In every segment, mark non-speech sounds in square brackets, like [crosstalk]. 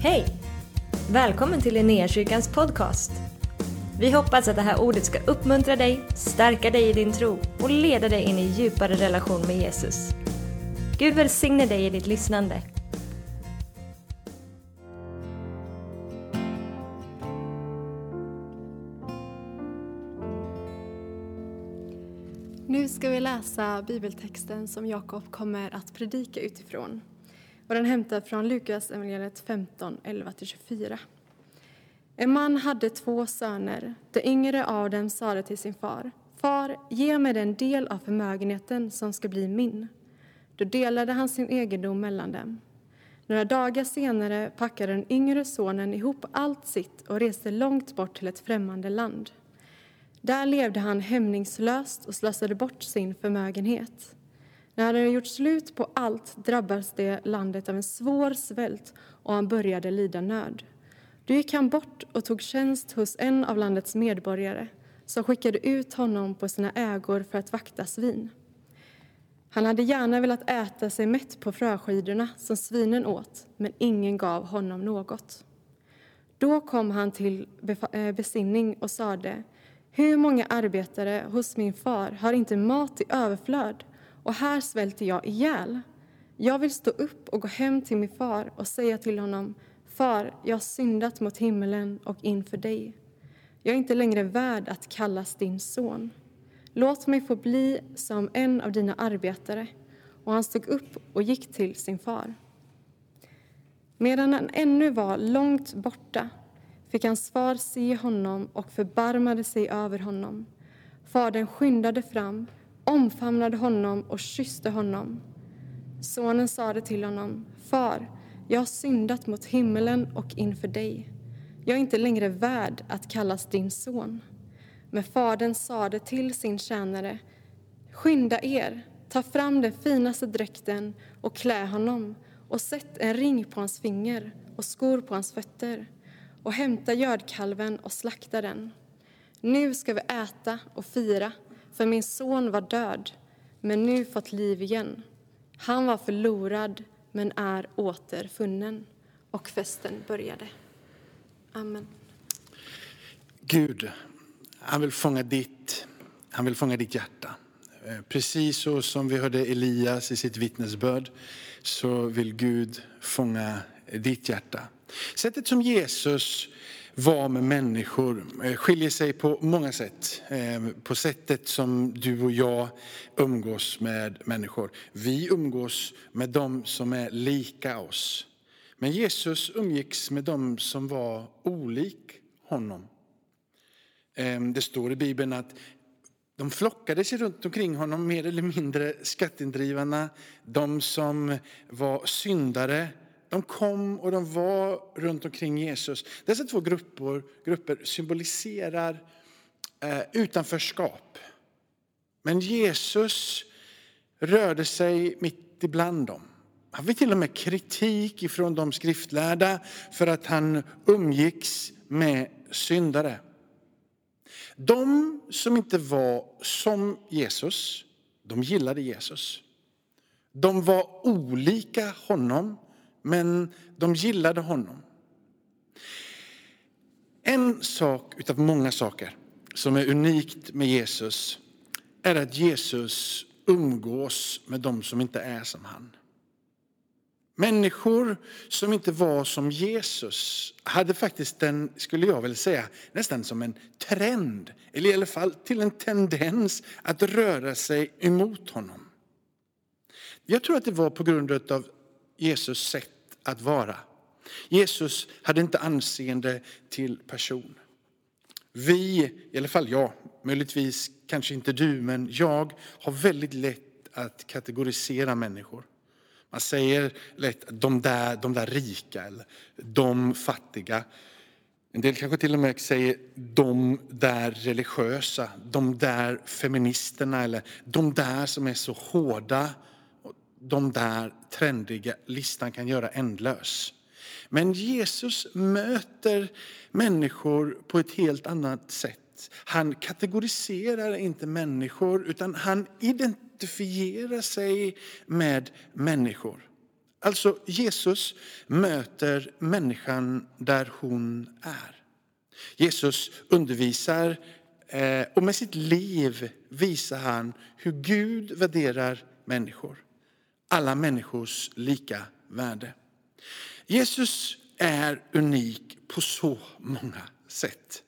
Hej! Välkommen till Linnéakyrkans podcast. Vi hoppas att det här ordet ska uppmuntra dig, stärka dig i din tro och leda dig in i djupare relation med Jesus. Gud välsigne dig i ditt lyssnande. Nu ska vi läsa bibeltexten som Jakob kommer att predika utifrån. Och den hämtar från Lukas evangeliet 15, 11-24. En man hade två söner. Den yngre av dem sade till sin far, Far, ge mig den del av förmögenheten som ska bli min. Då delade han sin egendom mellan dem. Några dagar senare packade den yngre sonen ihop allt sitt och reste långt bort till ett främmande land. Där levde han hämningslöst och slösade bort sin förmögenhet. När han hade gjort slut på allt drabbades det landet av en svår svält och han började lida nöd. Då gick han bort och tog tjänst hos en av landets medborgare som skickade ut honom på sina ägor för att vakta svin. Han hade gärna velat äta sig mätt på fröskidorna som svinen åt, men ingen gav honom något. Då kom han till eh, besinning och sade hur många arbetare hos min far har inte mat i överflöd och här svälter jag ihjäl. Jag vill stå upp och gå hem till min far och säga till honom Far, jag har syndat mot himmelen och inför dig. Jag är inte längre värd att kallas din son. Låt mig få bli som en av dina arbetare. Och han stod upp och gick till sin far. Medan han ännu var långt borta fick hans far se honom och förbarmade sig över honom. Fadern skyndade fram, omfamnade honom och kysste honom. Sonen sade till honom, Far, jag har syndat mot himmelen och inför dig. Jag är inte längre värd att kallas din son. Men fadern sade till sin tjänare, skynda er, ta fram den finaste dräkten och klä honom och sätt en ring på hans finger och skor på hans fötter och hämta gödkalven och slakta den. Nu ska vi äta och fira, för min son var död, men nu fått liv igen. Han var förlorad, men är återfunnen. Och festen började. Amen. Gud, han vill fånga ditt, han vill fånga ditt hjärta. Eh, precis så som vi hörde Elias i sitt vittnesbörd så vill Gud fånga ditt hjärta. Sättet som Jesus vara med människor eh, skiljer sig på många sätt. Eh, på sättet som du och jag umgås med människor. Vi umgås med dem som är lika oss. Men Jesus umgicks med dem som var olik honom. Ehm, det står i Bibeln att de flockade sig runt omkring honom, mer eller mindre skatteindrivarna, de som var syndare, de kom och de var runt omkring Jesus. Dessa två grupper, grupper symboliserar eh, utanförskap. Men Jesus rörde sig mitt ibland dem. Han fick till och med kritik ifrån de skriftlärda för att han umgicks med syndare. De som inte var som Jesus, de gillade Jesus. De var olika honom men de gillade honom. En sak utav många saker som är unikt med Jesus är att Jesus umgås med de som inte är som han. Människor som inte var som Jesus hade faktiskt en, skulle jag vilja säga, nästan som en trend, eller i alla fall till en tendens att röra sig emot honom. Jag tror att det var på grund av Jesus sätt att vara. Jesus hade inte anseende till person. Vi, i alla fall jag, möjligtvis kanske inte du, men jag har väldigt lätt att kategorisera människor. Man säger lätt de där, de där rika eller de fattiga. En del kanske till och med säger de där religiösa, de där feministerna eller de där som är så hårda de där trendiga, listan kan göra ändlös. Men Jesus möter människor på ett helt annat sätt. Han kategoriserar inte människor utan han identifierar sig med människor. Alltså Jesus möter människan där hon är. Jesus undervisar eh, och med sitt liv visar han hur Gud värderar människor. Alla människors lika värde. Jesus är unik på så många sätt.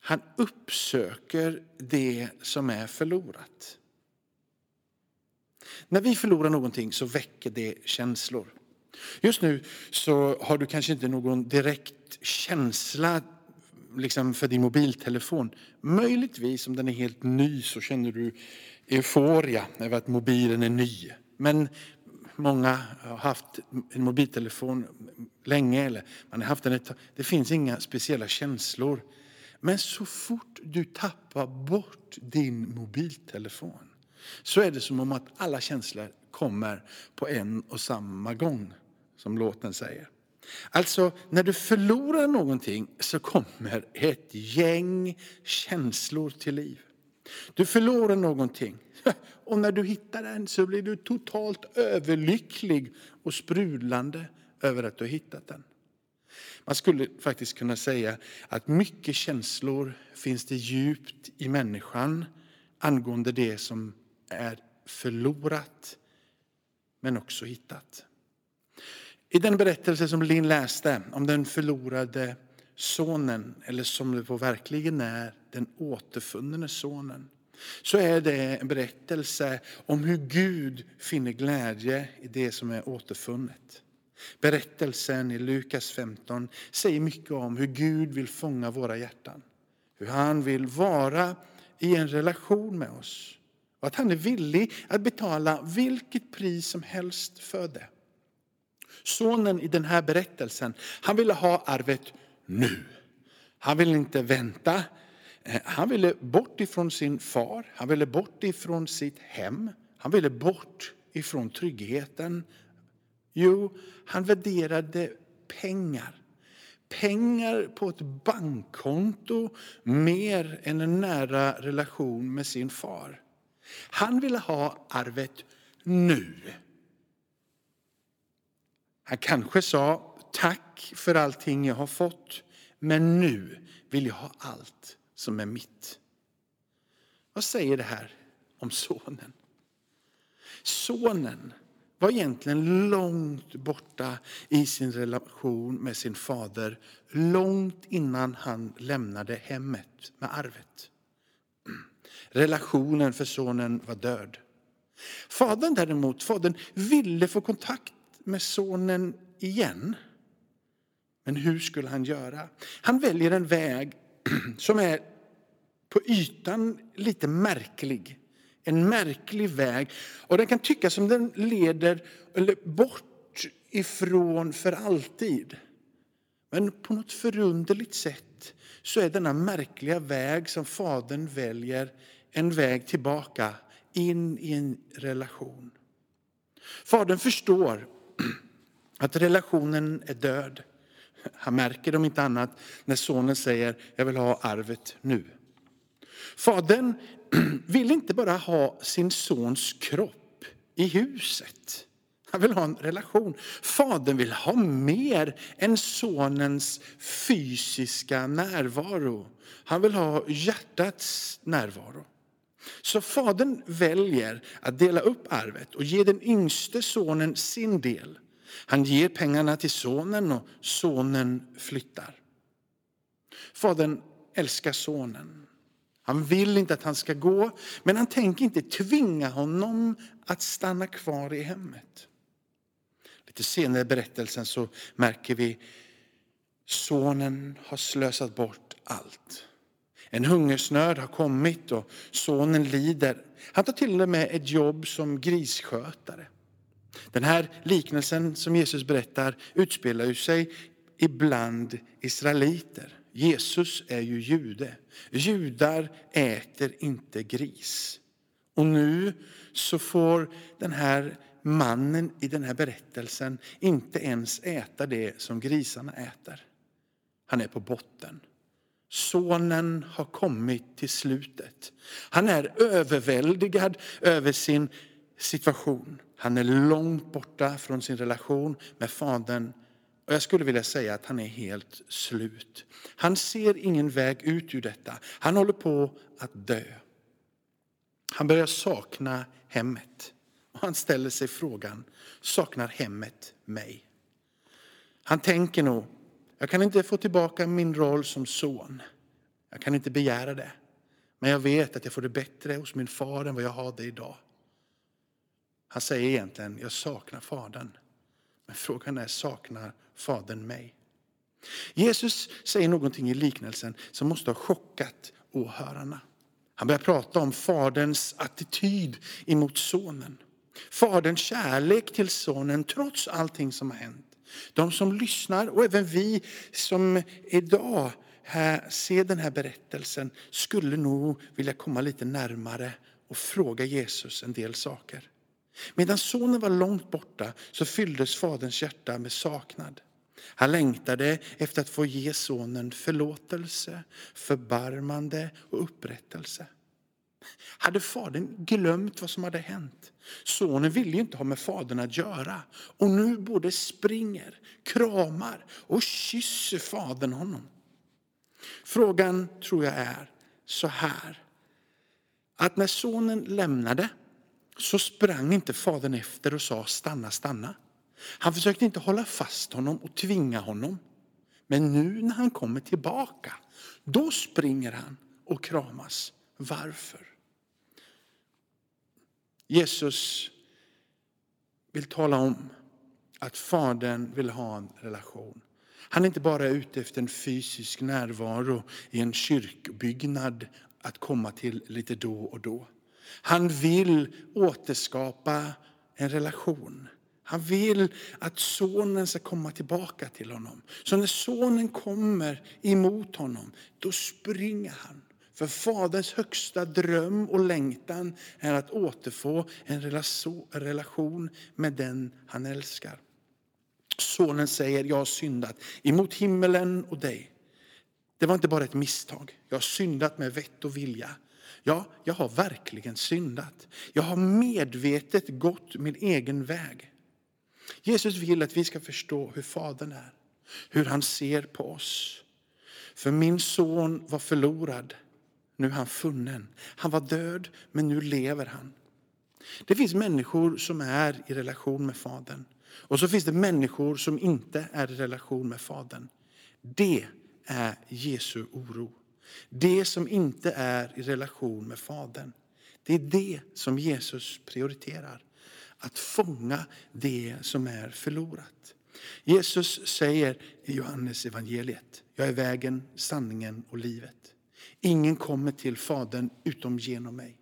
Han uppsöker det som är förlorat. När vi förlorar någonting så väcker det känslor. Just nu så har du kanske inte någon direkt känsla liksom för din mobiltelefon. Möjligtvis om den är helt ny så känner du euforia över att mobilen är ny. Men många har haft en mobiltelefon länge eller man har haft den ett Det finns inga speciella känslor. Men så fort du tappar bort din mobiltelefon så är det som om att alla känslor kommer på en och samma gång, som låten säger. Alltså, när du förlorar någonting så kommer ett gäng känslor till liv. Du förlorar någonting [laughs] och när du hittar den så blir du totalt överlycklig och sprudlande över att du har hittat den. Man skulle faktiskt kunna säga att mycket känslor finns det djupt i människan angående det som är förlorat men också hittat. I den berättelse som Linn läste om den förlorade sonen, eller som det verkligen är, den återfunne sonen, så är det en berättelse om hur Gud finner glädje i det som är återfunnet. Berättelsen i Lukas 15 säger mycket om hur Gud vill fånga våra hjärtan. Hur han vill vara i en relation med oss. Och att han är villig att betala vilket pris som helst för det. Sonen i den här berättelsen, han ville ha arvet nu. Han ville inte vänta. Eh, han ville bort ifrån sin far, han ville bort ifrån sitt hem. Han ville bort ifrån tryggheten. Jo, han värderade pengar. Pengar på ett bankkonto mer än en nära relation med sin far. Han ville ha arvet nu. Han kanske sa tack för allting jag har fått, men nu vill jag ha allt som är mitt. Vad säger det här om sonen? Sonen var egentligen långt borta i sin relation med sin fader långt innan han lämnade hemmet med arvet. Relationen för sonen var död. Fadern däremot, fadern ville få kontakt med sonen igen. Men hur skulle han göra? Han väljer en väg [clears throat] som är på ytan lite märklig. En märklig väg. Och den kan tyckas som den leder eller bort ifrån för alltid. Men på något förunderligt sätt så är denna märkliga väg som Fadern väljer en väg tillbaka in i en relation. Fadern förstår [clears throat] att relationen är död. Han märker det om inte annat när sonen säger jag vill ha arvet nu. Fadern [clears throat] vill inte bara ha sin sons kropp i huset. Han vill ha en relation. Fadern vill ha mer än sonens fysiska närvaro. Han vill ha hjärtats närvaro. Så fadern väljer att dela upp arvet och ge den yngste sonen sin del. Han ger pengarna till sonen och sonen flyttar. Fadern älskar sonen. Han vill inte att han ska gå, men han tänker inte tvinga honom att stanna kvar i hemmet. Lite senare i berättelsen så märker vi sonen har slösat bort allt. En hungersnöd har kommit och sonen lider. Han tar till och med ett jobb som grisskötare. Den här liknelsen som Jesus berättar utspelar sig ibland israeliter. Jesus är ju jude. Judar äter inte gris. Och nu så får den här mannen i den här berättelsen inte ens äta det som grisarna äter. Han är på botten. Sonen har kommit till slutet. Han är överväldigad över sin situation. Han är långt borta från sin relation med Fadern. Och jag skulle vilja säga att han är helt slut. Han ser ingen väg ut ur detta. Han håller på att dö. Han börjar sakna hemmet. Och han ställer sig frågan, saknar hemmet mig? Han tänker nog, jag kan inte få tillbaka min roll som son. Jag kan inte begära det. Men jag vet att jag får det bättre hos min far än vad jag har det idag. Han säger egentligen, jag saknar Fadern. Men frågan är, saknar Fadern mig? Jesus säger någonting i liknelsen som måste ha chockat åhörarna. Han börjar prata om Faderns attityd emot sonen. Faderns kärlek till sonen trots allting som har hänt. De som lyssnar och även vi som idag här, ser den här berättelsen skulle nog vilja komma lite närmare och fråga Jesus en del saker. Medan sonen var långt borta så fylldes faderns hjärta med saknad. Han längtade efter att få ge sonen förlåtelse, förbarmande och upprättelse. Hade fadern glömt vad som hade hänt? Sonen ville ju inte ha med fadern att göra. Och nu både springer, kramar och kysser fadern honom. Frågan tror jag är så här. Att när sonen lämnade så sprang inte fadern efter och sa stanna, stanna. Han försökte inte hålla fast honom och tvinga honom. Men nu när han kommer tillbaka, då springer han och kramas. Varför? Jesus vill tala om att Fadern vill ha en relation. Han är inte bara ute efter en fysisk närvaro i en kyrkbyggnad att komma till lite då och då. Han vill återskapa en relation. Han vill att sonen ska komma tillbaka till honom. Så när sonen kommer emot honom, då springer han. För Faderns högsta dröm och längtan är att återfå en relation med den han älskar. Sonen säger, jag har syndat emot himmelen och dig. Det var inte bara ett misstag. Jag har syndat med vett och vilja. Ja, jag har verkligen syndat. Jag har medvetet gått min egen väg. Jesus vill att vi ska förstå hur Fadern är, hur han ser på oss. För min son var förlorad, nu är han funnen. Han var död, men nu lever han. Det finns människor som är i relation med Fadern. Och så finns det människor som inte är i relation med Fadern. Det är Jesu oro. Det som inte är i relation med Fadern. Det är det som Jesus prioriterar. Att fånga det som är förlorat. Jesus säger i Johannes evangeliet, jag är vägen, sanningen och livet. Ingen kommer till Fadern utom genom mig.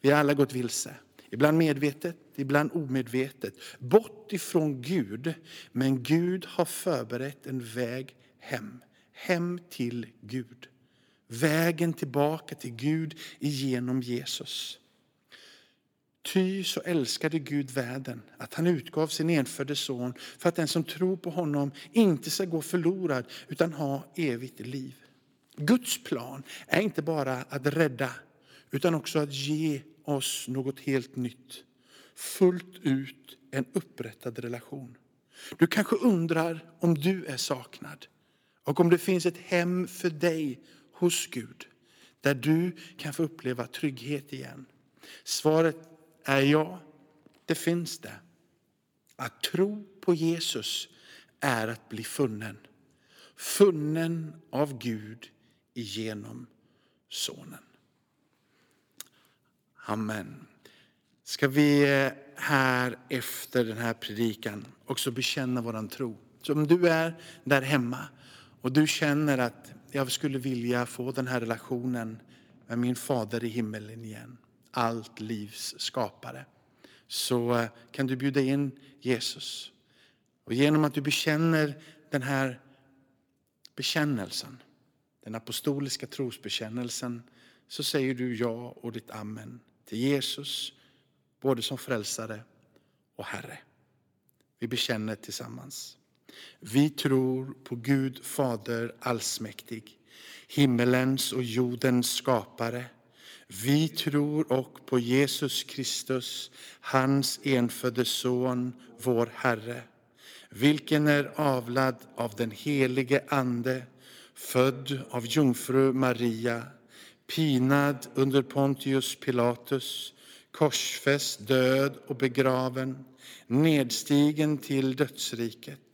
Vi har alla gått vilse. Ibland medvetet, ibland omedvetet. Bort ifrån Gud. Men Gud har förberett en väg hem. Hem till Gud. Vägen tillbaka till Gud genom Jesus. Ty så älskade Gud världen att han utgav sin enfödde son för att den som tror på honom inte ska gå förlorad utan ha evigt liv. Guds plan är inte bara att rädda utan också att ge oss något helt nytt. Fullt ut en upprättad relation. Du kanske undrar om du är saknad och om det finns ett hem för dig hos Gud där du kan få uppleva trygghet igen. Svaret är ja, det finns det. Att tro på Jesus är att bli funnen. Funnen av Gud genom Sonen. Amen. Ska vi eh, här efter den här predikan också bekänna våran tro. Så om du är där hemma och du känner att jag skulle vilja få den här relationen med min fader i himmelen igen. Allt livs skapare. Så eh, kan du bjuda in Jesus. Och genom att du bekänner den här bekännelsen, den apostoliska trosbekännelsen, så säger du ja och ditt amen till Jesus, både som frälsare och Herre. Vi bekänner tillsammans. Vi tror på Gud Fader allsmäktig, himmelens och jordens skapare. Vi tror och på Jesus Kristus, hans enfödde Son, vår Herre, vilken är avlad av den helige Ande, född av jungfru Maria, pinad under Pontius Pilatus, korsfäst, död och begraven, nedstigen till dödsriket,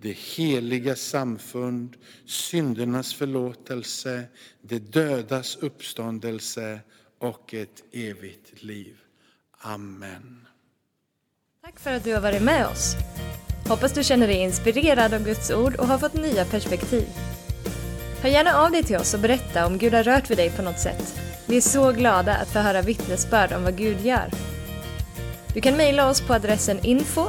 det heliga samfund, syndernas förlåtelse, det dödas uppståndelse och ett evigt liv. Amen. Tack för att du har varit med oss. Hoppas du känner dig inspirerad av Guds ord och har fått nya perspektiv. Hör gärna av dig till oss och berätta om Gud har rört vid dig på något sätt. Vi är så glada att få höra vittnesbörd om vad Gud gör. Du kan mejla oss på adressen info